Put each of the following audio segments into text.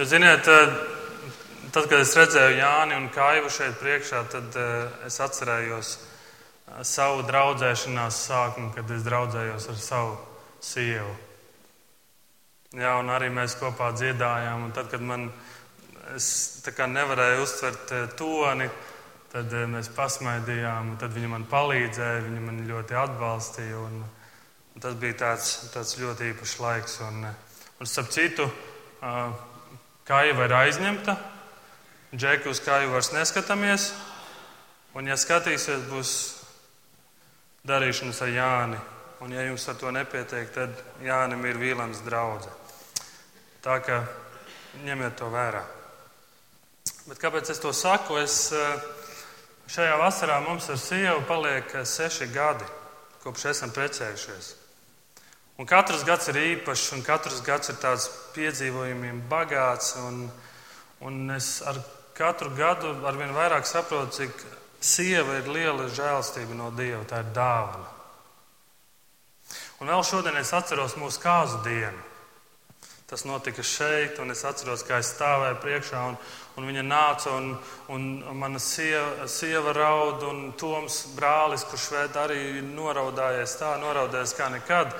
Jūs ziniet, eh, tad, kad es redzēju Jāni un Kaivu šeit priekšā, tad eh, es atcerējos eh, savu draudzēšanās sākumu, kad es draudzējos ar savu sievu. Jā, un arī mēs kopā dziedājām. Un tad, kad man nevarēja uztvert toni, tad mēs pasmaidījām, un tad viņa man palīdzēja, viņa man ļoti atbalstīja. Un, un tas bija tāds, tāds ļoti īpašs laiks. Un, un starp citu, Kāja ir aizņemta, Džeku uz kāju vairs neskatāmies. Un, ja skatīsies, būs darīšanas ar Jāni. Un, ja jums ar to nepietiek, tad Jānim ir Vīlams draudzene. Tā kā ņemiet to vērā. Bet kāpēc es to saku? Es, šajā vasarā mums ar sievu paliek seši gadi, kopš esam precējušies. Un katrs gads ir īpašs, un katrs gads ir tāds piedzīvojumiem bagāts. Un, un es ar katru gadu arvien vairāk saprotu, cik sieva ir liela žēlstība no Dieva. Tā ir dāvana. Un vēl šodien es atceros mūsu kāzu dienu. Tas notika šeit, un es atceros, kā es stāvēju priekšā, un, un viņa nāca, un, un, mana sieva, sieva raud, un Toms brālis, kurš arī noraudājies tā, noraudājies kā nekad.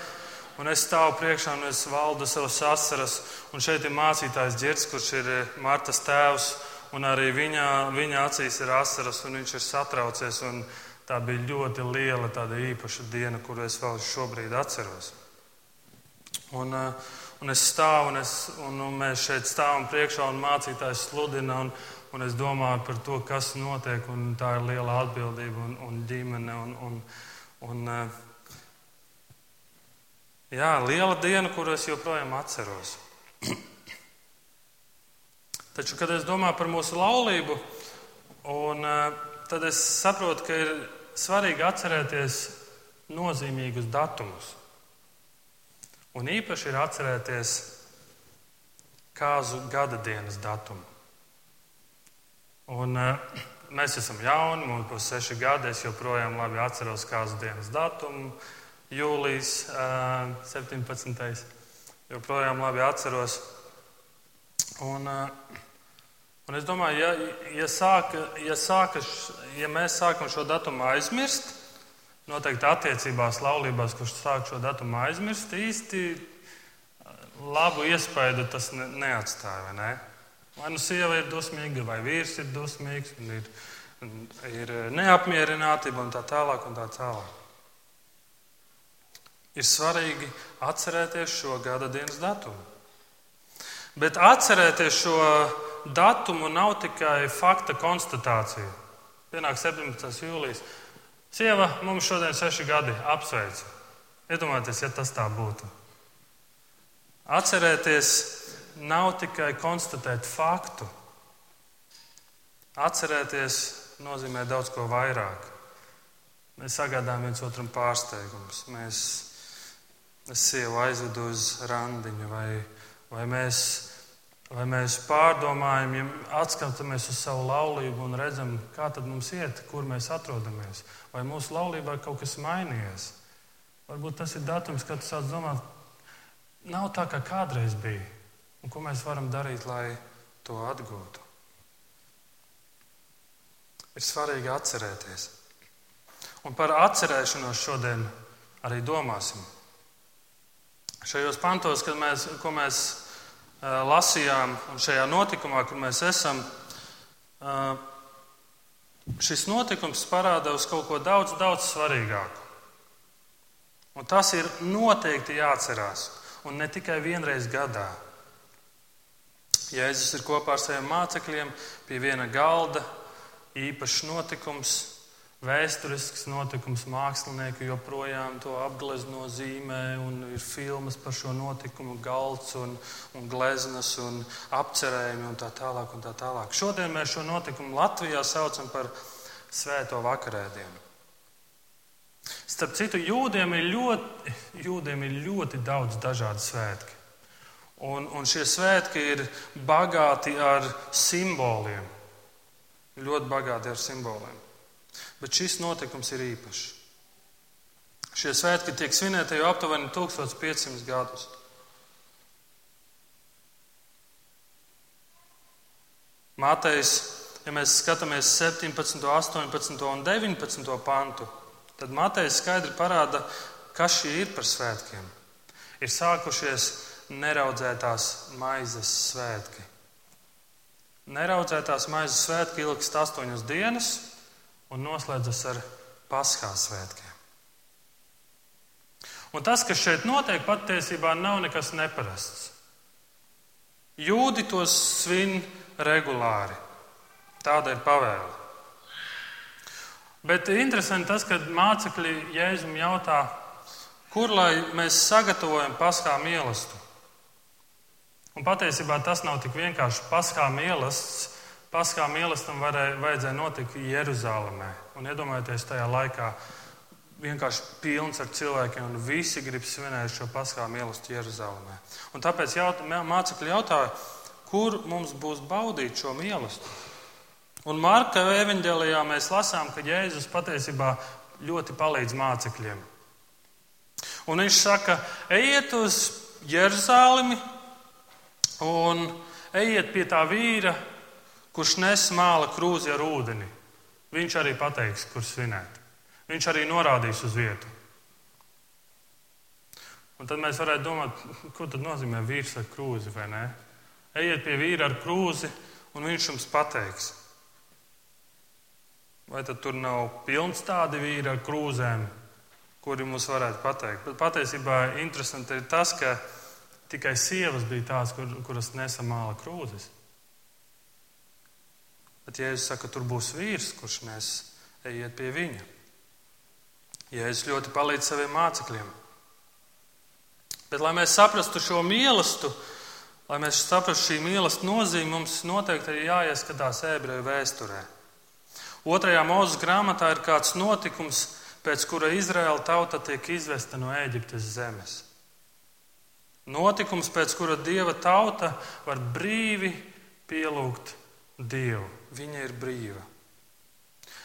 Un es stāvu priekšā un es valdu savas asaras. Un šeit ir mācītājs Girts, kurš ir eh, Martas tēvs. Un arī viņa, viņa acīs ir asaras, un viņš ir satraucies. Tā bija ļoti liela, tāda īpaša diena, kuru es vēl šobrīd atceros. Un, eh, un es stāvu, un, es, un, un mēs šeit stāvam priekšā, un mācītājs sludina. Un, un es domāju par to, kas notiek. Tā ir liela atbildība un, un ģimene. Un, un, un, eh, Jā, liela diena, kuru es joprojām atceros. Taču, kad es domāju par mūsu laulību, un, eh, tad es saprotu, ka ir svarīgi atcerēties nozīmīgus datumus. Un īpaši ir atcerēties kāzu gada dienas datumu. Un, uh, mēs esam jauni, mums būs seši gadi. Es joprojām labi atceros kāzu dienas datumu. Uh, jūlijas 17. joprojām labi atceros. Un, un es domāju, ja, ja, sāka, ja, sāka, ja mēs sākam šo datumu aizmirst, noteikti attiecībās, laulībās, kurš sāk šo datumu aizmirst, īsti labu iespēju tas ne, neatstāja. Vai, ne? vai nu sieva ir dusmīga, vai vīrs ir dusmīgs, ir, ir neapmierinātība un tā tālāk. Un tā tālāk. Ir svarīgi atcerēties šo gada dienas datumu. Bet atcerēties šo datumu nav tikai fakta konstatācija. Pienāk 17. jūlijas. Sieva mums šodien ir seši gadi. Apsveicu. Iedomājieties, ja tas tā būtu. Atcerēties nav tikai konstatēt faktu. Atcerēties nozīmē daudz ko vairāk. Mēs sagādājam viens otram pārsteigumus. Mēs sievu aizvedu uz randiņu, vai, vai, mēs, vai mēs pārdomājam, ja atskatāmies uz savu laulību un redzam, kā tad mums iet, kur mēs atrodamies, vai mūsu laulībā ir kaut kas mainījies. Varbūt tas ir datums, kad sāc domāt, nav tā, kā kādreiz bija, un ko mēs varam darīt, lai to atgūtu. Ir svarīgi atcerēties. Un par atcerēšanos šodien arī domāsim. Šajos pantos, mēs, ko mēs lasījām, un šajā notikumā, kur mēs esam, šis notikums parāda uz kaut ko daudz, daudz svarīgāku. Un tas ir noteikti jāatcerās, un ne tikai vienreiz gadā. Jēzus ir kopā ar saviem mācekļiem pie viena galda, īpašs notikums, vēsturisks notikums, mākslinieki joprojām to apglezno zīmē, un ir filmas par šo notikumu, galds un, un gleznas un apcerējumi un tā tālāk. Un tā tālāk. Šodien mēs šo notikumu Latvijā saucam par Svēto vakarēdienu. Starp citu, jūdiem ir ļoti, jūdiem ir ļoti daudz dažādu svētku. Un, un šie svētki ir bagāti ar simboliem. Ļoti bagāti ar simboliem. Bet šis notikums ir īpašs. Šie svētki tiek svinēti jau aptuveni 1500 gadus. Mātejs, ja mēs skatāmies 17, 18 un 19 pantu, tad Matejs skaidri parāda, kas šī ir par svētkiem. Ir sākušies neraudzētās maizes svētki. Neraudzētās maizes svētki ilgst astoņas dienas un noslēdzas ar paskās svētkiem. Un tas, kas šeit notiek, patiesībā nav nekas neparasts. Jūdi tos svin regulāri. Tāda ir pavēle. Bet interesanti tas, ka mācekļi Jēzum jautā, kur lai mēs sagatavojam paskā mīlestību. Un patiesībā tas nav tik vienkārši paskā mīlestības. Paskā mīlestībai vajadzēja notikt Jeruzalemē. Un iedomājieties, tajā laikā vienkārši pilns ar cilvēkiem, un visi grib svinēt šo paskā mīlestību Jeruzalemē. Un tāpēc jaut, mācekļi jautāja, kur mums būs baudīt šo mīlestību. Un Marka evanģēlijā mēs lasām, ka Jēzus patiesībā ļoti palīdz mācekļiem. Un viņš saka, ejiet uz Jeruzalemi un ejiet pie tā vīra, kurš nes māla krūzi ar ūdeni. Viņš arī pateiks, kur svinēt. Viņš arī norādīs uz vietu. Un tad mēs varētu domāt, ko tad nozīmē vīrs ar krūzi vai nē. Ejiet pie vīra ar krūzi, un viņš jums pateiks. Vai tad tur nav pilns tādi vīri ar krūzēm, kuri mums varētu pateikt? Bet patiesībā interesanti ir tas, ka tikai sievas bija tās, kur, kuras nesa māla krūzes. Bet Jēzus saka, tur būs vīrs, kurš nes, ejiet pie viņa. Jēzus ļoti palīdz saviem mācekļiem. Bet, lai mēs saprastu šo mīlestību, lai mēs saprastu šī mīlestības nozīmi, mums noteikti ir jāieskatās ebreju vēsturē. Otrajā mūzes grāmatā ir kāds notikums, pēc kura Izraēla tauta tiek izvesta no Eģiptes zemes. Notikums, pēc kura dieva tauta var brīvi pielūgt Dievu. Viņa ir brīva.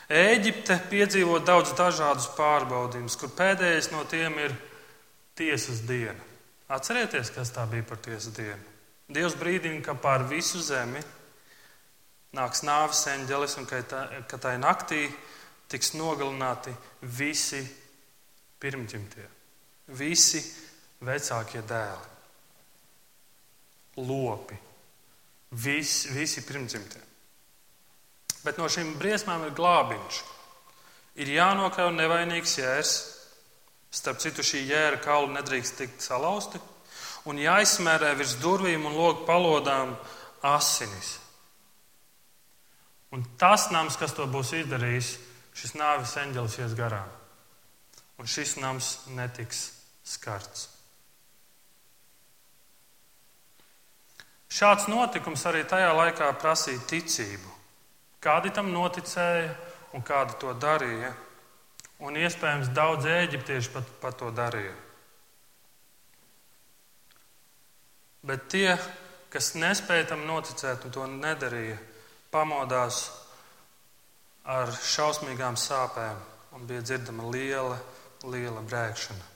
Eģipte piedzīvo daudz dažādus pārbaudījumus, kur pēdējais no tiem ir tiesas diena. Atcerieties, kas tā bija par tiesas dienu. Dievs brīdina, ka pār visu zemi nāks nāves eņģelis un ka, tai naktī tiks nogalināti visi pirmģimtie, visi vecākie dēli, lopi, visi, visi pirmdzimtie. Bet no šīm briesmām ir glābiņš. Ir jānokauj nevainīgs jērs, starp citu šī jēra kaula nedrīkst tikt salauzti, un jāizsmērē virs durvīm un logu palodām asinis Un tas nams, kas to būs izdarījis, šis nāves eņģelis ies garām. Un šis nams netiks skarts. Šāds notikums arī tajā laikā prasīja ticību. Kādi tam noticēja un kādi to darīja. Un iespējams daudz eģiptiešu pat, pat to darīja. Bet tie, kas nespēja tam noticēt un to nedarīja, pamodās ar šausmīgām sāpēm un bija dzirdama liela, liela brēkšana.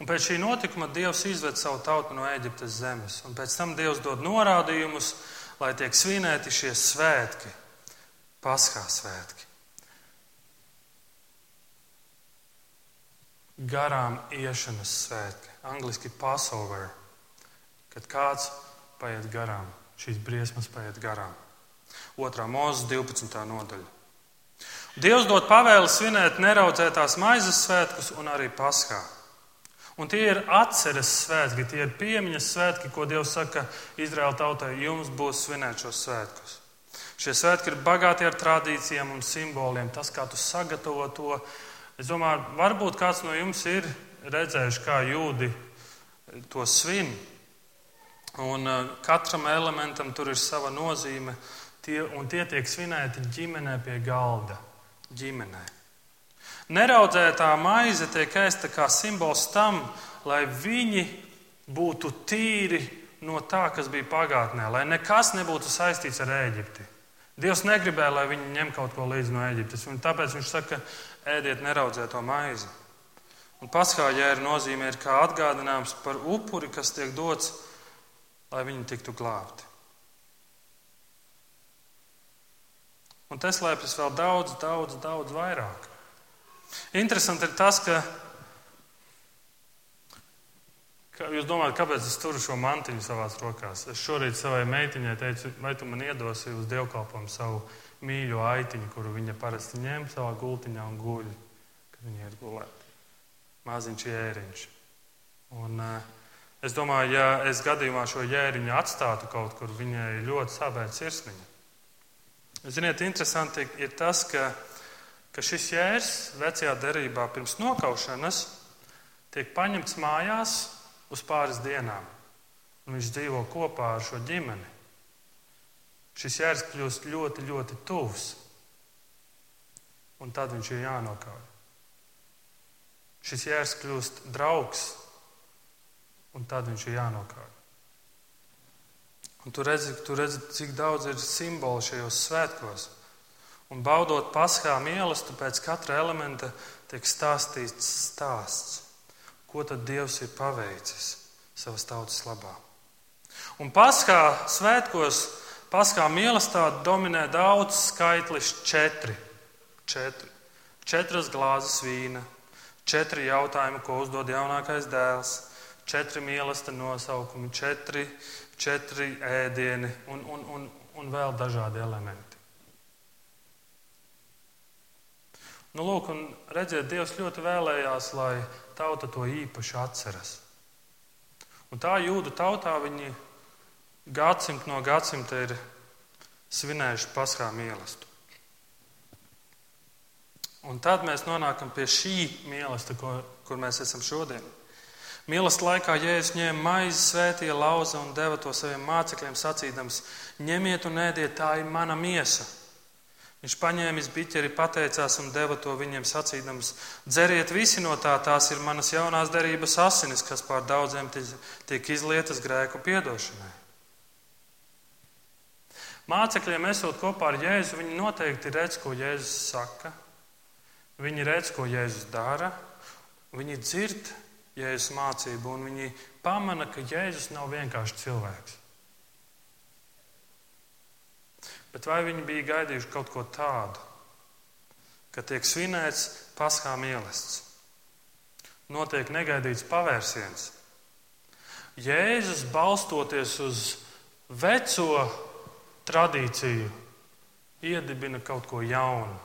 Un pēc šī notikuma Dievs izved savu tautu no Eģiptes zemes, un pēc tam Dievs dod norādījumus, lai tiek svinēti šie svētki, paskā svētki. Garām iešanas svētki, angļuiski Passover, kad kāds paiet garām šīs briesmas paiet garām. 2. mūzes 12. nodaļa. Dievs dod pavēli svinēt neraudzētās maizes svētkus un arī paskā. Un tie ir atceres svētki, tie ir piemiņas svētki, ko Dievs saka Izraēla tautai, jums būs svinēt šos svētkus. Šie svētki ir bagāti ar tradīcijām un simboliem. Tas, kā tu sagatavo to, es domāju, varbūt kāds no jums ir redzējuši, kā jūdi to svin. Un uh, katram elementam tur ir sava nozīme, tie, un tie tiek svinēti ģimenē pie galda. Ģimenē. Neraudzētā maize tiek ēsta kā simbols tam, lai viņi būtu tīri no tā, kas bija pagātnē, lai nekas nebūtu saistīts ar Eģipti. Dievs negribēja, lai viņi ņem kaut ko līdzi no Eģiptes, un tāpēc viņš saka, ēdiet neraudzēto maizi. Un paskāļēra nozīme ir kā atgādinājums par upuri, kas tiek dots lai viņi tiktu glābti. Un te slēpjas vēl daudz, daudz, daudz vairāk. Interesanti ir tas, ka, ka jūs domājat, kāpēc es turu šo mantiņu savās rokās. Es šorīt savai meitiņai teicu, vai tu man iedosi uz dievkalpojumu savu mīļo aitiņu, kuru viņa parasti ņem savā gultiņā un guļ, kad viņa ir gulēta. Maziņš jēriņš. Un, uh, es domāju, ja es gadījumā šo jēriņu atstātu kaut kur, viņai ļoti sāpētu sirsniņa. Ziniet, interesanti ir tas, ka, ka šis jērs vecajā derībā pirms nokaušanas tiek paņemts mājās uz pāris dienām. Un viņš dzīvo kopā ar šo ģimeni. Šis jērs kļūst ļoti, ļoti tuvs. Un tad viņš ir jānokauj. Šis jērs kļūst draugs, un tad viņš ir jānokauj. Un tu redzi, tu redzi, cik daudz ir simbolu šajos svētkos. Un baudot paskā mīlestību, pēc katra elementa tiek stāstīts stāsts, ko tad Dievs ir paveicis savas tautas labā. Un paskā svētkos, paskā mīlestībā dominē daudz skaitlis četri. četri. Četras glāzes vīna, četri jautājumi, ko uzdod jaunākais dēls, četri mīlestības nosaukumi, četri četri ēdieni un, un, un, un vēl dažādi elementi. Nu, lūk, un redziet, Dievs ļoti vēlējās, lai tauta to īpaši atceras. Un tā jūda tautā viņi gadsimt no gadsimta ir svinējuši paskā mīlestību. Un tad mēs nonākam pie šī mīlestības, kur mēs esam šodien. Mīlestības laikā Jēzus ņēma maizi, svētīja lauza un deva to saviem mācekļiem, sacīdams: Ņemiet un ēdiet, tā ir mana miesa. Viņš paņēma biķeri, pateicās un deva to viņiem, sacīdams: Dzeriet visi no tā, tās ir manas jaunās derības asinis, kas pār daudziem tiek izlietas grēku piedošanai. Mācekļiem esot kopā ar Jēzu, viņi noteikti redz, ko Jēzus saka. Viņi redz, ko Jēzus dara. Viņi dzird, Jēzus mācību, un viņi pamana, ka Jēzus nav vienkārši cilvēks. Bet vai viņi bija gaidījuši kaut ko tādu, ka tiek svinēts paskā mīlestības? Notiek negaidīts pavērsiens. Jēzus balstoties uz veco tradīciju, iedibina kaut ko jaunu.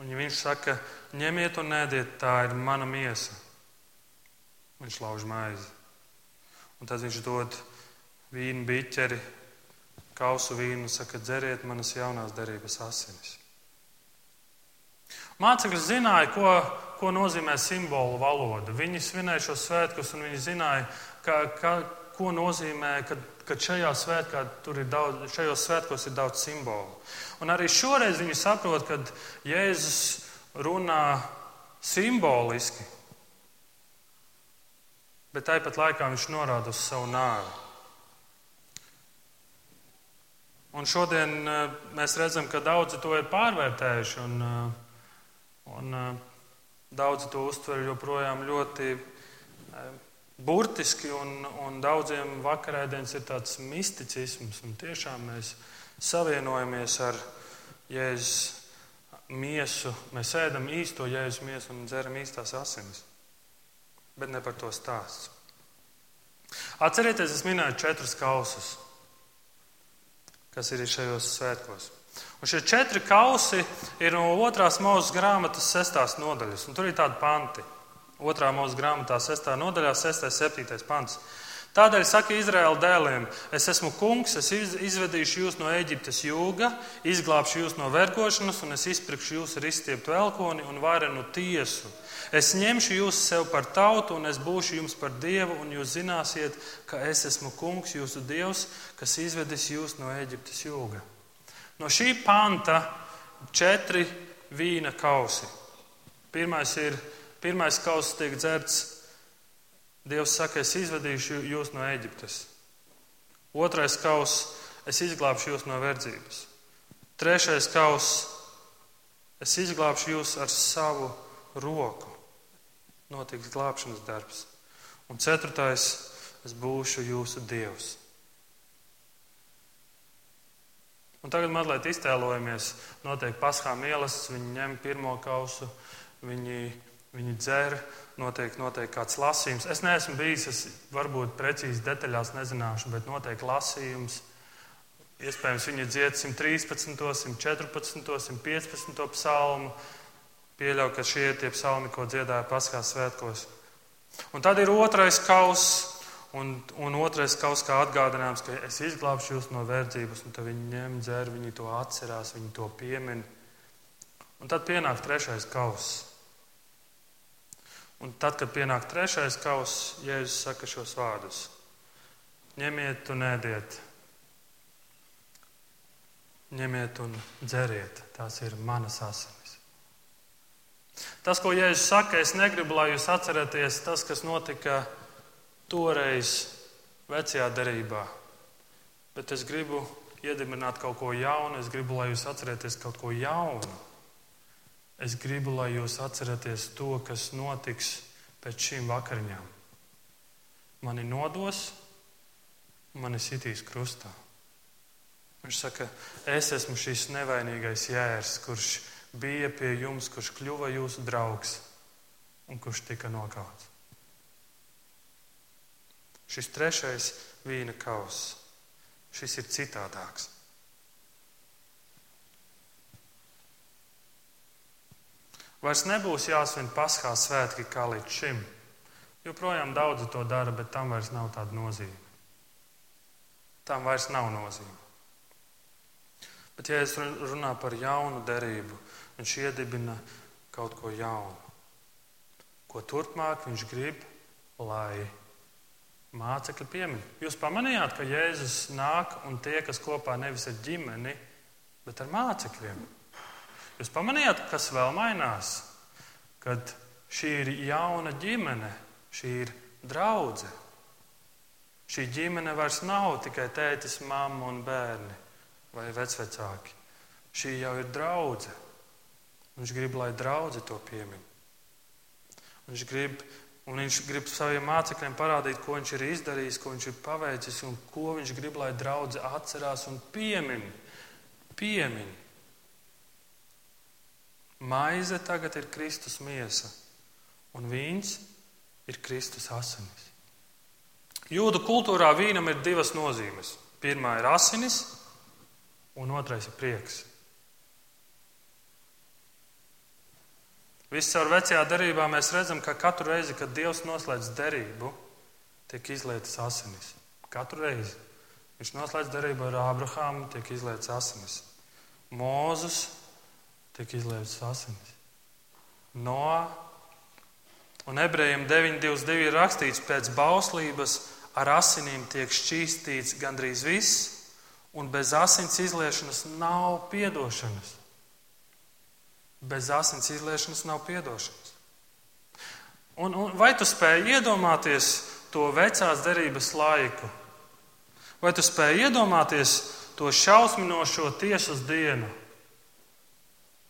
Un ja viņš saka, ņemiet un ēdiet, tā ir mana miesa. Viņš lauž maizi. Un tad viņš dod vīnu biķeri, kausu vīnu un saka, dzeriet manas jaunās derības asinis. Mācekļi zināja, ko, ko nozīmē simbolu valoda. Viņi svinēja šos svētkus, un viņi zināja, ka, ka, ko nozīmē, kad, kad šajā svētkā ir daudz, šajos svētkos ir daudz simbolu. Un arī šoreiz viņi saprot, ka Jēzus runā simboliski, bet tāpat laikā viņš norāda uz savu nāvi. Un šodien eh, mēs redzam, ka daudzi to ir pārvērtējuši, un, eh, un eh, daudzi to uztver joprojām ļoti burtiski, un, un daudziem vakarēdienas ir tāds misticisms, un tiešām mēs savienojamies ar Jēzus miesu. Mēs ēdam īsto Jēzus miesu un dzeram īstās asinis. Bet ne par to stāsts. Atcerieties, es minēju četrus kausus, kas ir šajos svētkos. Un šie četri kausi ir no otrās mūža grāmatas sestās nodaļas, un tur ir tādi panti. Otrā mūsu grāmatā, 6. nodaļā, 6. un 7. pants. Tādēļ saka Izraēla dēliem: Es esmu kungs, es izvedīšu jūs no Eģiptes jūga, izglābšu jūs no vergošanas, un es izpirkšu jūs ar izstieptu elkoni un varenu tiesu. Es ņemšu jūs sev par tautu, un es būšu jums par dievu, un jūs zināsiet, ka es esmu kungs, jūsu dievs, kas izvedis jūs no Eģiptes jūga. No šī panta četri vīna kausi. Pirmais ir Pirmais kauss tiek dzerts. Dievs saka, es izvedīšu jūs no Eģiptes. Otrais kauss, es izglābšu jūs no verdzības. Trešais kauss, es izglābšu jūs ar savu roku. Notiks glābšanas darbs. Un ceturtais, es būšu jūsu dievs. Un tagad mazliet iztēlojamies, notiek paskā mīlestības, viņi ņem pirmo kausu, viņi, viņi dzer, notiek, notiek kāds lasījums. Es neesmu bijis, es varbūt precīzi detaļās nezināšu, bet notiek lasījums. Iespējams, viņi dzied 113, 114, 115 psalmu. Pieļauju, ka šie ir tie psalmi, ko dziedāja Paskās svētkos. Un tad ir otrais kauss, Un, un otrais kaut kā atgādinājums, ka es izglābšu jūs no verdzības, un tad viņi ņem dzēru, viņi to atcerās, viņi to piemin. Un tad pienāk trešais kauss. Un tad, kad pienāk trešais kauss, Jēzus saka šos vārdus: Ņemiet un ēdiet, ņemiet un dzeriet, tās ir manas asinis. Tas, ko Jēzus saka, es negribu, lai jūs atceraties tas, kas notika toreiz vecajā derībā. Bet es gribu iedibināt kaut ko jaunu, es gribu, lai jūs atcerieties kaut ko jaunu. Es gribu, lai jūs atceraties to, kas notiks pēc šīm vakariņām. Mani nodos, mani sitīs krustā. Viņš saka, es esmu šis nevainīgais jērs, kurš bija pie jums, kurš kļuva jūsu draugs un kurš tika nokauts. Šis trešais vīna kauss. Šis ir citādāks. Vairs nebūs jāsvin paskā svētki kā līdz šim. Joprojām daudzi to dara, bet tam vairs nav tāda nozīme. Tam vairs nav nozīme. Bet, ja es runāju par jaunu derību, viņš iedibina kaut ko jaunu, ko turpmāk viņš grib, lai mācekļi piemin. Jūs pamanījāt, ka Jēzus nāk un tie, kas kopā nevis ar ģimeni, bet ar mācekļiem. Jūs pamanījāt, kas vēl mainās? Kad šī ir jauna ģimene, šī ir draudzene. Šī ģimene vairs nav tikai tētis, mamma un bērni vai vecvecāki. Šī jau ir draudzene. Viņš grib, lai draudzene to piemin. Viņš grib, Un viņš grib saviem mācekļiem parādīt, ko viņš ir izdarījis, ko viņš ir paveicis un ko viņš grib, lai draudzene atcerās un piemin. piemin. Maize tagad ir Kristus miesa, un vīns ir Kristus asinis. Jūdu kultūrā vīnam ir divas nozīmes. Pirmā ir asinis, un otrais ir prieks. Viscaur vecajā derībā mēs redzam, ka katru reizi, kad Dievs noslēdz derību, tiek izlietas asinis. Katru reizi. Viņš noslēdz derību ar Ābrahāmu, tiek izlietas asinis. Mūzus tiek izlietas asinis. Noā un ebrejiem 9.22 ir rakstīts, pēc bauslības ar asinīm tiek šķīstīts gandrīz viss, un bez asins izliešanas nav piedošanas. Bez asins izliešanas nav piedošanas. Un, un vai tu spēj iedomāties to vecās derības laiku? Vai tu spēj iedomāties to šausminošo tiesas dienu?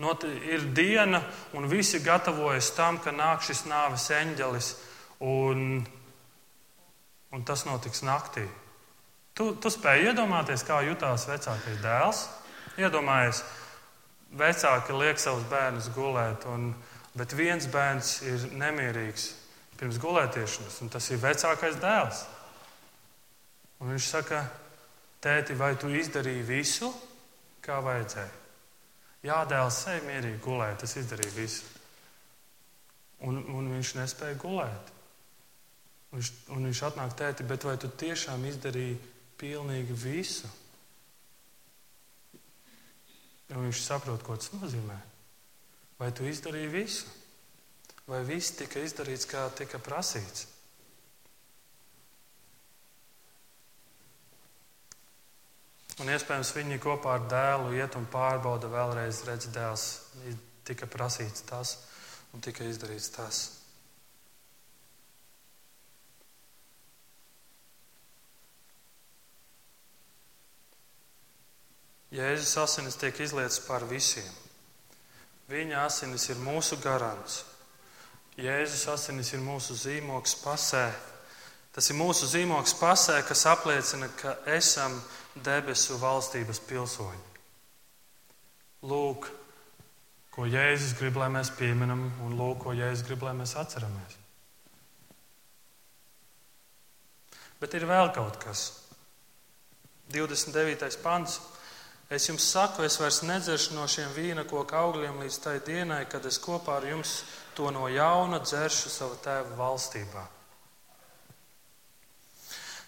Not, ir diena, un visi gatavojas tam, ka nāk šis nāves eņģelis, un, un tas notiks naktī. Tu, tu spēj iedomāties, kā jutās vecākais dēls? Iedomājies, vecāki liek savus bērnus gulēt, un, bet viens bērns ir nemierīgs pirms gulētiešanas, un tas ir vecākais dēls. Un viņš saka, tēti, vai tu izdarīji visu, kā vajadzēja? Jā, dēls, ej mierīgi gulēt, es izdarīju visu. Un, un viņš nespēja gulēt. Viņš, un viņš atnāk tēti, bet vai tu tiešām izdarīji pilnīgi visu? Jo viņš saprot, ko tas nozīmē. Vai tu izdarīji visu? Vai viss tika izdarīts, kā tika prasīts? Un iespējams viņi kopā ar dēlu iet un pārbauda vēlreiz, redz, dēls tika prasīts tas un tika izdarīts tas. Jēzus asinis tiek izlietas par visiem. Viņa asinis ir mūsu garants. Jēzus asinis ir mūsu zīmogs pasē. Tas ir mūsu zīmogs pasē, kas apliecina, ka esam debesu valstības pilsoņi. lūk, ko Jēzus grib, lai mēs pieminam, un lūk, ko Jēzus grib, lai mēs atceramies. Bet ir vēl kaut kas. 29. pants. Es jums saku, es vairs nedzeršu no šiem vīna koku augļiem līdz tai dienai, kad es kopā ar jums to no jauna dzeršu savu tēvu valstībā.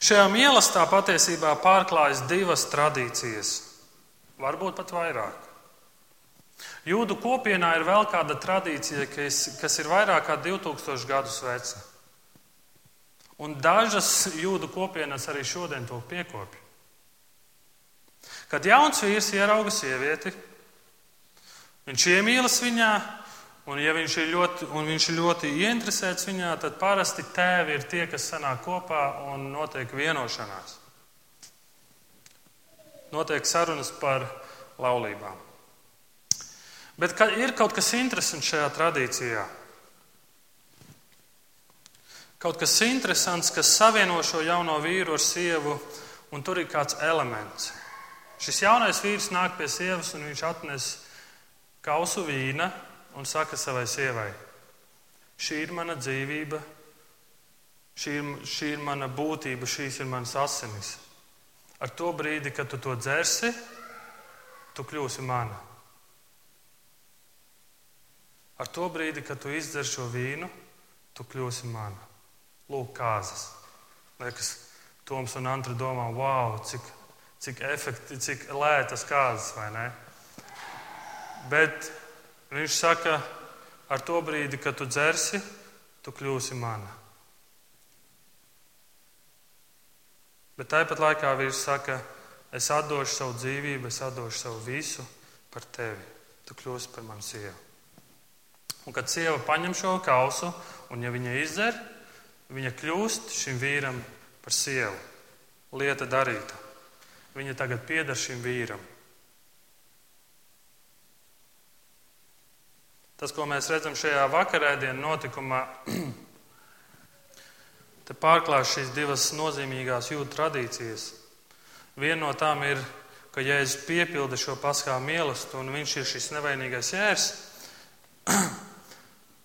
Šajā mīlestībā patiesībā pārklājas divas tradīcijas, varbūt pat vairāk. Jūdu kopienā ir vēl kāda tradīcija, kas, kas ir vairāk kā 2000 gadus veca. Un dažas jūdu kopienas arī šodien to piekopja. Kad jauns vīrs ierauga sievieti, viņš iemīlas viņā, un ja viņš ir ļoti, viņš ir ļoti ieinteresēts viņā, tad parasti tēvi ir tie, kas sanāk kopā un notiek vienošanās. Notiek sarunas par laulībām. Bet ir kaut kas interesants šajā tradīcijā. Kaut kas interesants, kas savieno šo jauno vīru ar sievu, un tur ir kāds elements. Šis jaunais vīrs nāk pie sievas un viņš atnes kausu vīna un saka savai sievai: Šī ir mana dzīvība, šī ir, šī ir mana būtība, šīs ir manas asinis. Ar to brīdi, kad tu to dzersi, tu kļūsi mana. Ar to brīdi, kad tu izdzer šo vīnu, tu kļūsi mana. Lūk, kāzas. Liekas, Toms un Antra domā, wow, cik cik, efekti, cik lētas kāzas, vai ne? Bet viņš saka, ar to brīdi, kad tu dzersi, tu kļūsi mana. Bet tāpat laikā viņš saka, es atdošu savu dzīvību, es atdošu savu visu par tevi. Tu kļūsi par manu sievu. Un kad sieva paņem šo kausu, un ja viņa izdzer, viņa kļūst šim vīram par sievu. Lieta darīta. Viņa tagad pieder šim vīram. Tas, ko mēs redzam šajā vakarēdienas notikumā, te pārklājas šīs divas nozīmīgās jūtu tradīcijas. Viena no tām ir, ka Jēzus piepilda šo paskā mīlestību, un viņš ir šis nevainīgais jērs.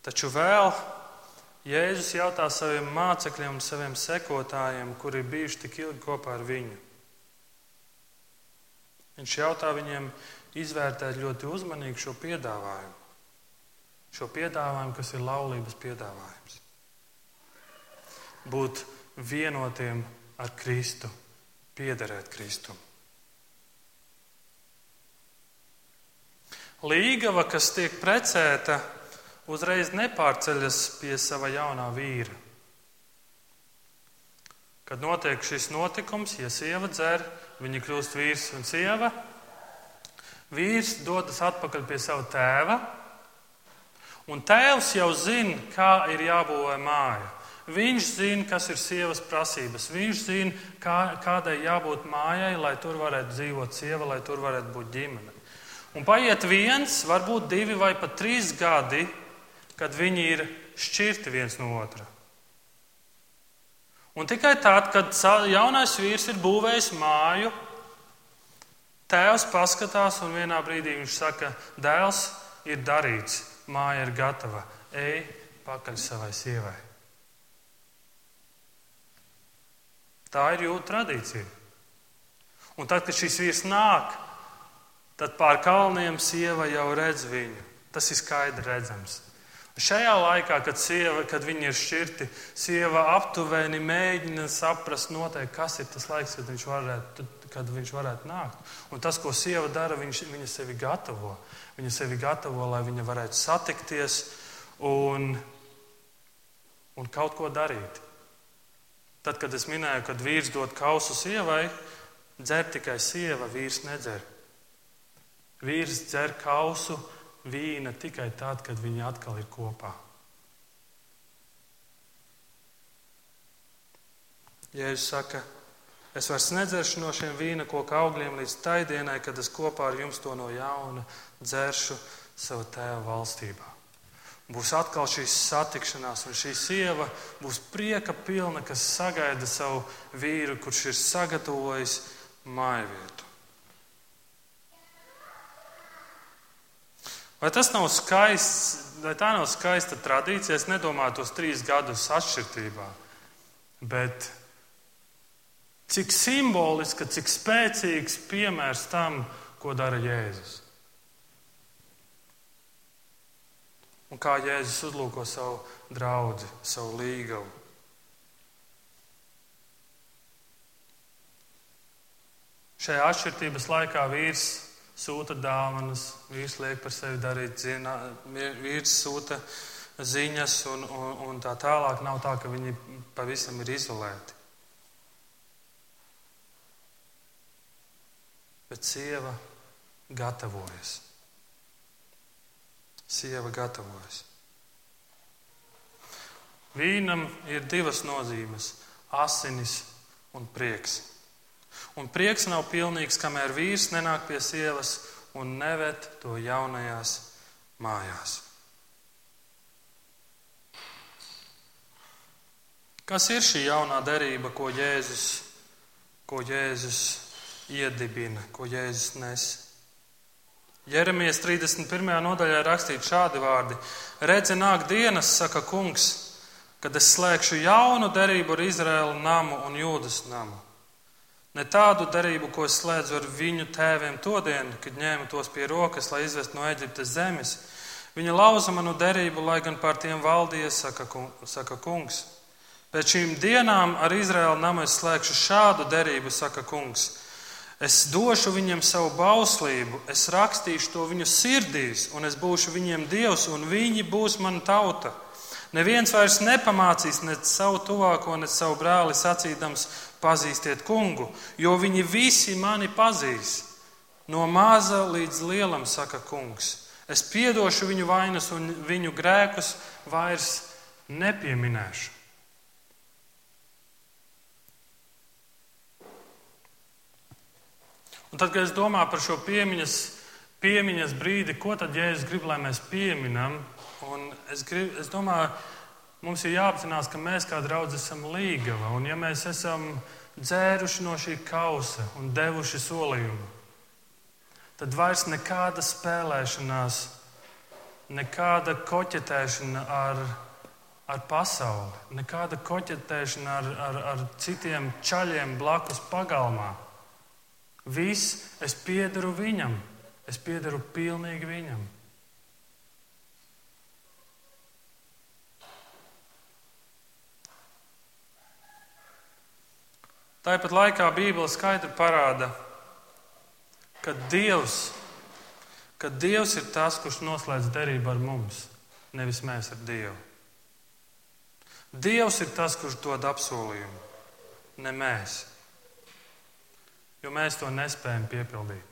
Taču vēl Jēzus jautā saviem mācekļiem saviem sekotājiem, kuri ir bijuši tik ilgi kopā ar viņu. Viņš jautā viņiem izvērtēt ļoti uzmanīgi šo piedāvājumu. Šo piedāvājumu, kas ir laulības piedāvājums. Būt vienotiem ar Kristu, piederēt Kristum. Līgava, kas tiek precēta, uzreiz nepārceļas pie sava jaunā vīra. Kad notiek šis notikums, ja sieva dzer, Viņi kļūst vīrs un sieva. Vīrs dodas atpakaļ pie sava tēva, un tēvs jau zina, kā ir jābūvē māja. Viņš zina, kas ir sievas prasības. Viņš zina, kā, kādai jābūt mājai, lai tur varētu dzīvot sieva, lai tur varētu būt ģimene. Un paiet viens, varbūt divi vai pat trīs gadi, kad viņi ir šķirti viens no otra. Un tikai tad, kad jaunais vīrs ir būvējis māju, tēvs paskatās un vienā brīdī viņš saka, dēls ir darīts, māja ir gatava, ej pakaļ savai sievai. Tā ir jūta tradīcija. Un tad, kad šis vīrs nāk, tad pār kalniem sieva jau redz viņu. Tas ir skaidri redzams. Šajā laikā, kad, sieva, kad viņi ir šķirti, sieva aptuveni mēģina saprast, noteikti, kas ir tas laiks, kad viņš varētu, kad viņš varētu nākt. Un tas, ko sieva dara, viņš, viņa sevi gatavo. Viņa sevi gatavo, lai viņa varētu satikties un, un kaut ko darīt. Tad, kad es minēju, kad vīrs dod kausu sievai, dzer tikai sieva, vīrs nedzer. Vīrs dzer kausu vīna tikai tad, kad viņi atkal ir kopā. Jēzus saka, es vairs nedzeršu no šiem vīna koku augļiem līdz tai dienai, kad es kopā ar jums to no jauna dzeršu savā tēva valstībā. Būs atkal šīs satikšanās, un šī sieva būs prieka pilna, kas sagaida savu vīru, kurš ir sagatavojis māju vietu. Vai tas nav skaists, vai tā nav skaista tradīcija? Es nedomāju tos trīs gadus atšķirībā, bet cik simboliska, cik spēcīgs piemērs tam, ko dara Jēzus. Un kā Jēzus uzlūko savu draugu, savu līgavu. Šajā atšķirības laikā vīrs sūta dāvanas, vīrs liek par sevi darīt, zinā, vīrs sūta ziņas un, un, un tā tālāk. Nav tā, ka viņi pavisam ir izolēti. Bet sieva gatavojas. Sieva gatavojas. Vīnam ir divas nozīmes - asinis un prieks. Un prieks nav pilnīgs, kamēr vīrs nenāk pie sievas un nevet to jaunajās mājās. Kas ir šī jaunā derība, ko Jēzus, ko Jēzus iedibina, ko Jēzus nes? Jeremijas 31. nodaļā rakstīts šādi vārdi: Redzi, nāk dienas, saka kungs, kad es slēgšu jaunu derību ar Izraēlu namu un Jūdas namu Ne tādu darību, ko es slēdzu ar viņu tēviem todien, kad ņēmu tos pie rokas, lai izvestu no Eģiptes zemes. Viņa lauza manu derību, lai gan pār tiem valdīja, saka kungs. Pēc šīm dienām ar Izraēlu namu es slēgšu šādu derību, saka kungs. Es došu viņiem savu bauslību, es rakstīšu to viņu sirdīs, un es būšu viņiem dievs, un viņi būs mana tauta. Neviens vairs nepamācīs ne savu tuvāko, ne savu brāli sacīdams, pazīstiet kungu, jo viņi visi mani pazīs. No maza līdz lielam, saka kungs. Es piedošu viņu vainas un viņu grēkus vairs nepieminēšu. Un tad, kad es domāju par šo piemiņas, piemiņas brīdi, ko tad Jēzus grib, lai mēs pieminam, es, grib, es domāju, mums ir jāapzinās, ka mēs kā draugi esam līgava. Un ja mēs esam dzēruši no šī kausa un devuši solījumu, tad vairs nekāda spēlēšanās, nekāda koķetēšana ar, ar pasauli, nekāda koķetēšana ar, ar, ar citiem čaļiem blakus pagalmā. Viss es piedaru viņam, es piedaru pilnīgi viņam. Tāpat laikā Bībele skaidri parāda, ka Dievs, ka Dievs ir tas, kurš noslēdz derību ar mums, nevis mēs ar Dievu. Dievs ir tas, kurš dod apsolījumu, ne mēs. Jo mēs to nespējam piepildīt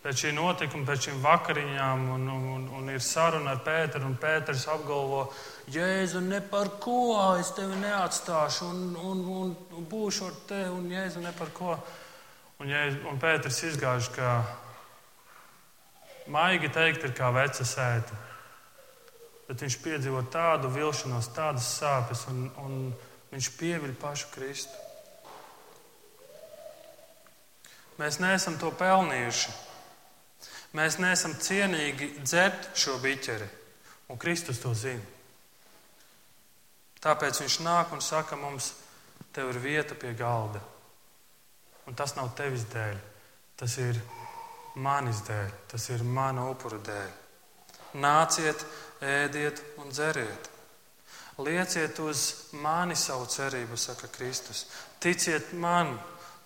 pēc šī notikuma, pēc šīm vakariņām, un, un, un ir saruna ar Pēteru, un Pēters apgalvo, Jēzu, ne par ko es tevi neatstāšu, un, un, un, un būšu ar tevi, un Jēzu, ne par ko. Un, Jēzu, un Pēters izgāž, ka maigi teikt, ir kā veca sēta. Bet viņš piedzīvo tādu vilšanos, tādas sāpes, un, un viņš pieviļ pašu Kristu. Mēs neesam to pelnījuši. Mēs neesam cienīgi dzert šo biķeri, un Kristus to zina. Tāpēc viņš nāk un saka mums, tev ir vieta pie galda. Un tas nav tevis dēļ, tas ir manis dēļ, tas ir mana upura dēļ. Nāciet, ēdiet un dzeriet. Lieciet uz mani savu cerību, saka Kristus. Ticiet man,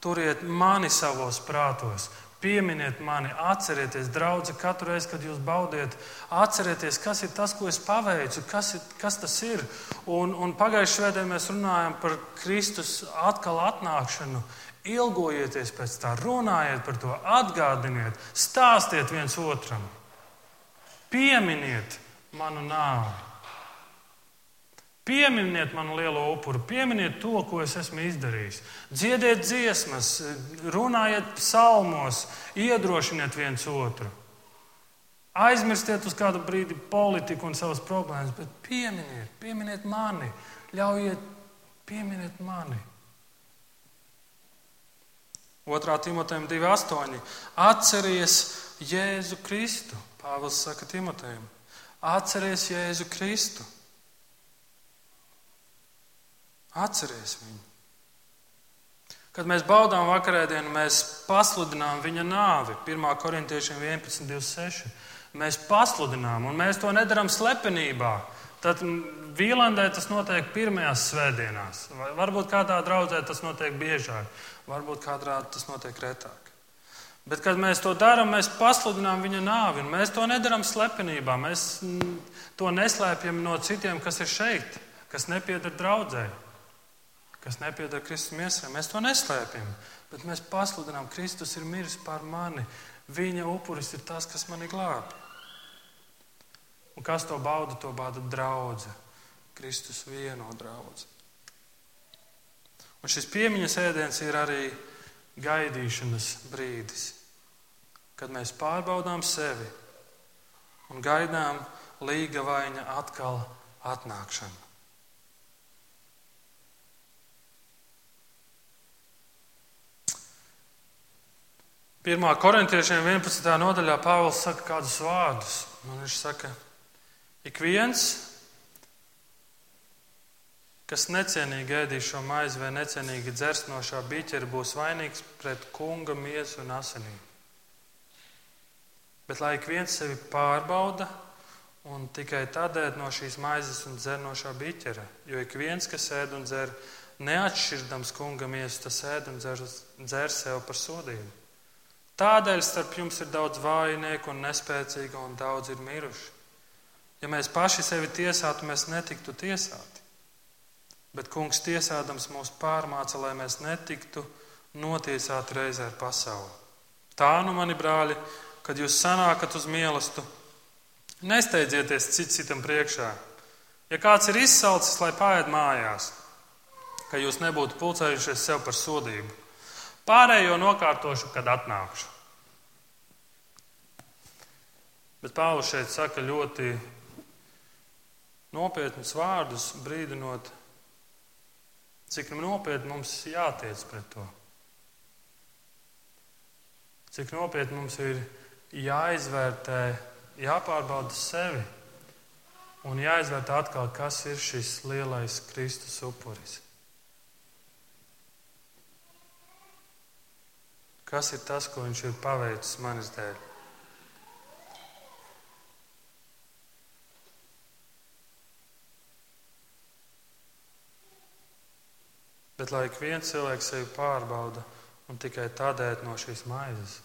turiet mani savos prātos, Pieminiet mani, atcerieties, draugi, katru reizi, kad jūs baudiet, atcerieties, kas ir tas, ko es paveicu, kas, ir, kas tas ir. Un, un pagājušajā svētdienā mēs runājam par Kristus atkal atnākšanu. Ilgojieties pēc tā, runājiet par to, atgādiniet, stāstiet viens otram, pieminiet manu nāvi. Pieminiet manu lielo upuru, pieminiet to, ko es esmu izdarījis. Dziediet dziesmas, runājiet psalmos, iedrošiniet viens otru. Aizmirstiet uz kādu brīdi politiku un savas problēmas, bet pieminiet, pieminiet mani, ļaujiet pieminiet mani. 2. Timotejam 2.8. Atceries Jēzu Kristu. Pāvils saka Timotejam. Atceries Jēzu Kristu. Atceries viņu. Kad mēs baudām vakarēdienu, mēs pasludinām viņa nāvi. 1. korintiešiem 11, 26. Mēs pasludinām, un mēs to nedarām slepenībā. Tad Vīlandē tas notiek pirmajās svētdienās. Varbūt kādā draudzē tas notiek biežāk, varbūt kādā tas notiek retāk. Bet, kad mēs to darām, mēs pasludinām viņa nāvi, mēs to nedarām slepenībā. Mēs to neslēpjam no citiem, kas ir šeit, kas nepieder draudzēji kas nepieder Kristus miesai. Mēs to neslēpjam, bet mēs pasludinām, Kristus ir miris par mani. Viņa upuris ir tas, kas mani glāb. Un kas to bauda? To bauda draudzene. Kristus vieno draugu. Un šis piemiņas ēdiens ir arī gaidīšanas brīdis, kad mēs pārbaudām sevi un gaidām līga vaina atkal atnākšanu. 1. korintiešiem 11. nodaļā Pāvils saka kādus vārdus. Un viņš saka, ik viens, kas necienīgi ēdīs šo maizi vai necienīgi dzers no šā biķera, būs vainīgs pret kunga miesu un asinīm. Bet lai ik viens sevi pārbauda un tikai tad ēd no šīs maizes un dzer no šā biķera, jo ik viens, kas ēd un dzer neatšķirdams kunga miesu, tas ēd un dzer, dzer sev par sodību. Tādēļ starp jums ir daudz vājnieku un nespēcīgu, un daudz ir miruši. Ja mēs paši sevi tiesātu, mēs netiktu tiesāti. Bet kungs tiesādams mūs pārmāca, lai mēs netiktu notiesāti reizē ar pasauli. Tā nu, mani brāļi, kad jūs sanākat uz mīlestību, nesteidzieties cits citam priekšā. Ja kāds ir izsalcis, lai paiet mājās, ka jūs nebūtu pulcējušies sev par sodību, Pārējo nokārtošu, kad atnākšu. Bet Pāvils šeit saka ļoti nopietnus vārdus, brīdinot, cik nopietni mums jātiec pret to. Cik nopietni mums ir jāizvērtē, jāpārbauda sevi un jāizvērtē atkal, kas ir šis lielais Kristus upuris. Kas ir tas, ko viņš ir paveicis manis dēļ? Bet lai ik viens cilvēks sevi pārbauda un tikai tādēļ no šīs maizes.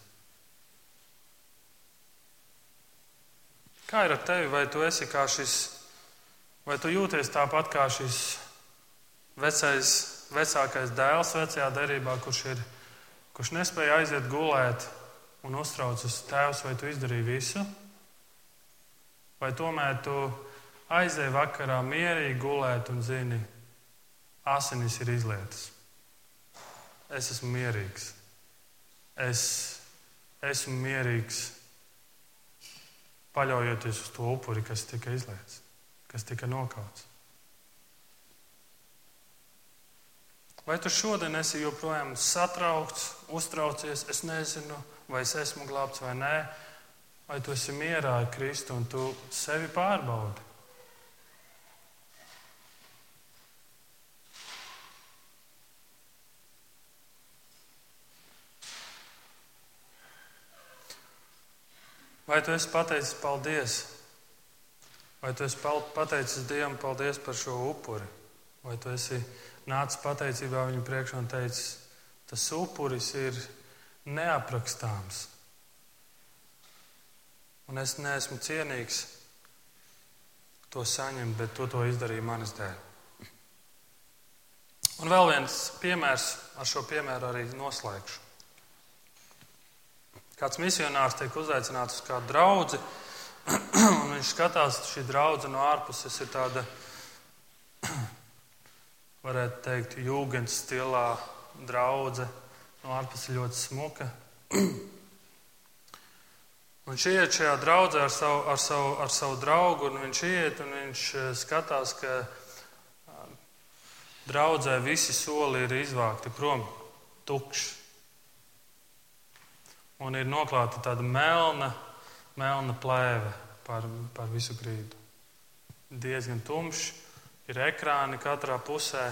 Kā ir ar tevi? Vai tu esi kā šis, vai tu jūties tāpat kā šis vecais, vecākais dēls vecajā derībā, kurš ir ielikās? Kurš nespēja aiziet gulēt un uztraucas tēvs, vai tu izdarīji visu? Vai tomēr tu aizēji vakarā mierīgi gulēt un zini, asinis ir izlietas? Es esmu mierīgs. Es esmu mierīgs, paļaujoties uz to upuri, kas tika izlietas, kas tika nokauts. Vai tu šodien esi joprojām satraukts, uztraucies, es nezinu, vai es esmu glābts vai nē, vai tu esi mierā ar Kristu un tu sevi pārbaudi? Vai tu esi pateicis paldies? Vai tu esi pateicis Dievam paldies par šo upuri? Vai tu esi nācis pateicībā viņu priekšā un teicis, tas upuris ir neaprakstāms. Un es neesmu cienīgs to saņemt, bet to, to izdarīja manis dēļ. Un vēl viens piemērs, ar šo piemēru arī noslēgšu. Kāds misionārs tiek uzaicināts uz kādu draugu, un viņš skatās, šī draudzene no ārpuses ir tāda varētu teikt, jūgens stilā draudzē. No ārpus ir ļoti smuka. Un viņš iet šajā draudzē ar savu, ar, savu, ar savu draugu, un viņš iet un viņš eh, skatās, ka draudzē visi soli ir izvākti prom, tukši. un ir noklāta tāda melna, melna plēve pār, pār visu grīdu. Diezgan tumšs, ir ekrāni katrā pusē.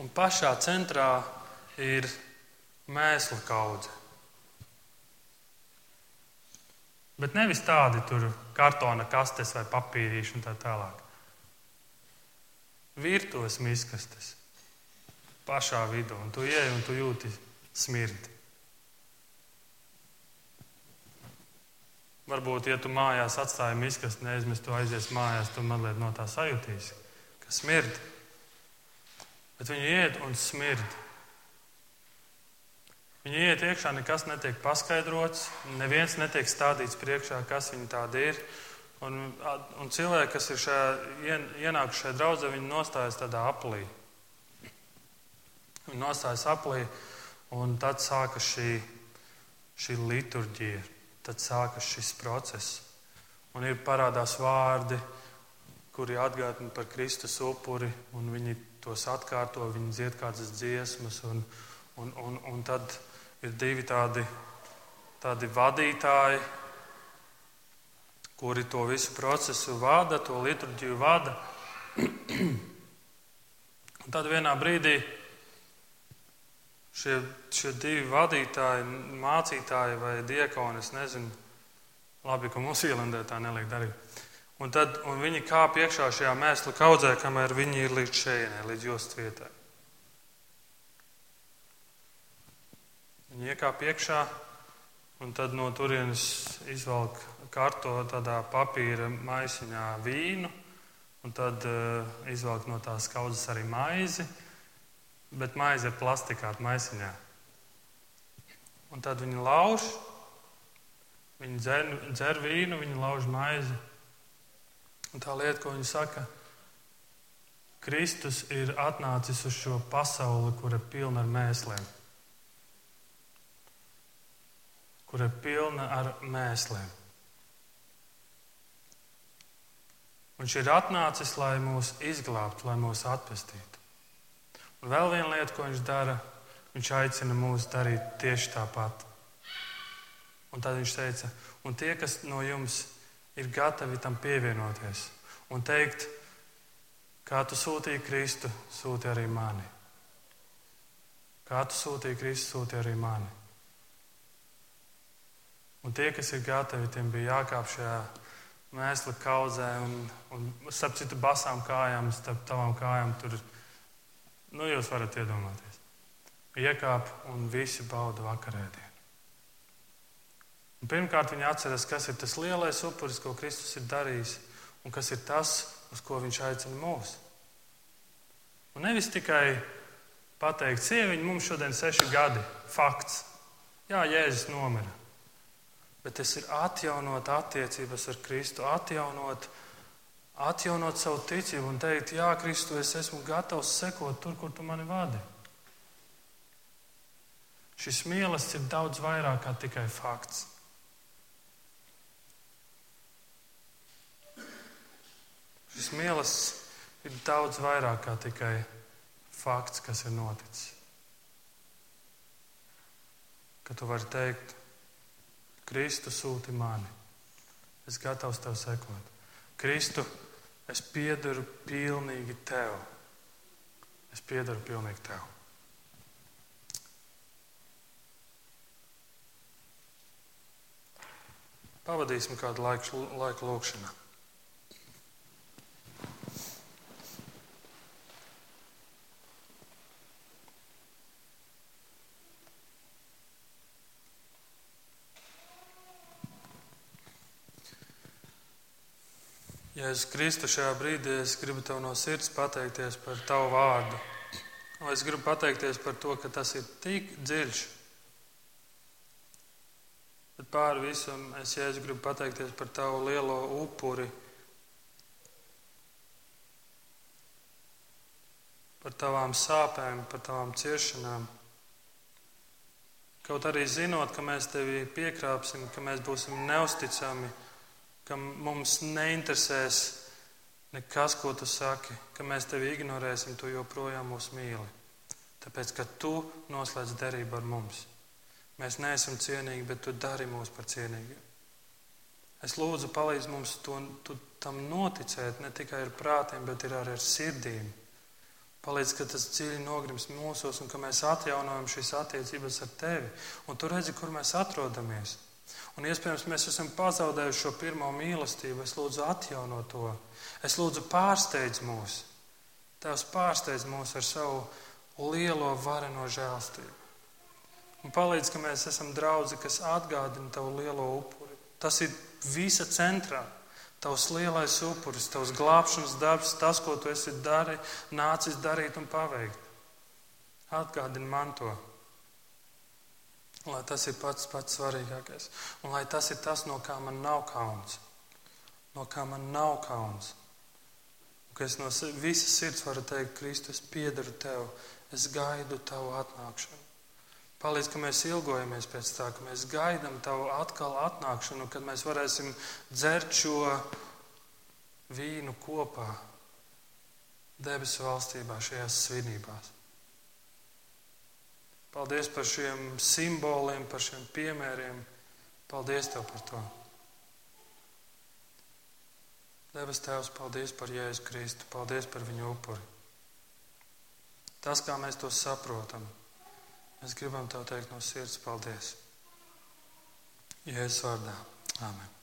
Un pašā centrā ir mēsla kaudze. Bet nevis tādi tur kartona kastes vai papīrīši un tā tālāk. Virtuves miskastes pašā vidū, un tu ieej un tu jūti smirdi. Varbūt, ja tu mājās atstāji miskasti, neizmest to aizies mājās, tu mazliet no tā sajutīsi, ka smird. Bet viņi iet un smird. Viņi iet iekšā, nekas netiek paskaidrots, neviens netiek stādīts priekšā, kas viņi tādi ir. Un, un cilvēki, kas ir šajā, ienākuši šajā draudzē, viņi nostājas tādā aplī. Viņi nostājas aplī, un tad sākas šī, šī liturģija, tad sākas šis process. Un ir parādās vārdi, kuri atgādina par Kristus upuri, un viņi tos atkārto, viņi dzied kādas dziesmas, un, un, un, un tad ir divi tādi, tādi vadītāji, kuri to visu procesu vada, to liturģiju vada. Un tad vienā brīdī šie, šie divi vadītāji, mācītāji vai diekoni, es nezinu, labi, ka mums ielendē tā neliek darīt. Un tad un viņi kāp iekšā šajā mēslu kaudzē, kamēr viņi ir līdz šejienē, līdz jostas vietai. Viņi iekāp iekšā, un tad no turienes izvelk karto tādā papīra maisiņā vīnu, un tad uh, izvelk no tās kaudzes arī maizi, bet maize ir plastikāta maisiņā. Un tad viņi lauž, viņi dzer, dzer vīnu, viņi lauž maizi. Un tā lieta, ko viņi saka, Kristus ir atnācis uz šo pasauli, kur ir pilna ar mēsliem. Kur ir pilna ar mēsliem. Viņš ir atnācis, lai mūs izglābtu, lai mūs atpestītu. Un vēl viena lieta, ko viņš dara, viņš aicina mūs darīt tieši tāpat. Un tad viņš teica, un tie, kas no jums ir gatavi tam pievienoties un teikt, kā tu sūtīji Kristu, sūti arī mani. Kā tu sūtīji Kristu, sūti arī mani. Un tie, kas ir gatavi, tiem bija jākāp šajā mēsla kaudzē un, un starp citu basām kājām, starp tavām kājām tur, nu jūs varat iedomāties. Iekāp un visi bauda vakarēdienu. Un pirmkārt, viņi atceras, kas ir tas lielais upuris, ko Kristus ir darījis, un kas ir tas, uz ko viņš aicina mūs. Un nevis tikai pateikt, sieviņa, mums šodien ir seši gadi, fakts. Jā, Jēzus nomira bet tas ir atjaunot attiecības ar Kristu, atjaunot, atjaunot savu ticību un teikt, Jā, Kristu, es esmu gatavs sekot tur, kur tu mani vadi. Šis mīlestības ir daudz vairāk kā tikai fakts. Šis mīlestības ir daudz vairāk kā tikai fakts, kas ir noticis. Ka tu vari teikt, Kristu sūti mani. Es gatavs tev sekot. Kristu, es piedaru pilnīgi tev. Es piedaru pilnīgi tev. Pavadīsim kādu laiku, laiku lūkšanā. Jēzus Kristu, šajā brīdī es gribu tev no sirds pateikties par tavu vārdu. Un es gribu pateikties par to, ka tas ir tik dziļš. Bet pāri visam es Jēzus gribu pateikties par tavu lielo upuri, par tavām sāpēm, par tavām ciešanām. Kaut arī zinot, ka mēs tevi piekrāpsim, ka mēs būsim neusticami ka mums neinteresēs nekas, ko tu saki, ka mēs tevi ignorēsim, tu joprojām mūs mīli. Tāpēc, ka tu noslēdz derību ar mums. Mēs neesam cienīgi, bet tu dari mūs par cienīgiem. Es lūdzu, palīdz mums to, to, tam noticēt ne tikai ar prātiem, bet arī ar sirdīm. Palīdz, ka tas dziļi nogrims mūsos un ka mēs atjaunojam šīs attiecības ar tevi. Un tu redzi, kur mēs atrodamies. Un iespējams, mēs esam pazaudējuši šo pirmo mīlestību. Es lūdzu, atjauno to. Es lūdzu, pārsteidz mūs. Tēvs pārsteidz mūs ar savu lielo vareno žēlstību. Un palīdz, ka mēs esam draugi, kas atgādina tavu lielo upuri. Tas ir visa centrā. Tavs lielais upuris, tavs glābšanas darbs, tas, ko tu esi dari, nācis darīt un paveikt. Atgādini man to. Lai tas ir pats pats svarīgākais. Un lai tas ir tas, no kā man nav kauns. No kā man nav kauns. Un ka es no visas sirds varu teikt, Kristus, piedaru tev, es gaidu tavu atnākšanu. Palīdz, ka mēs ilgojamies pēc tā, ka mēs gaidām tavu atkal atnākšanu, kad mēs varēsim dzert šo vīnu kopā debesu valstībā, šajās svinībās. Paldies par šiem simboliem, par šiem piemēriem. Paldies Tev par to. Debes Tēvs, paldies par Jēzu Kristu, paldies par viņu upuri. Tas, kā mēs to saprotam, Mēs gribam tev teikt no sirds paldies. Jēzus vārdā. Āmen.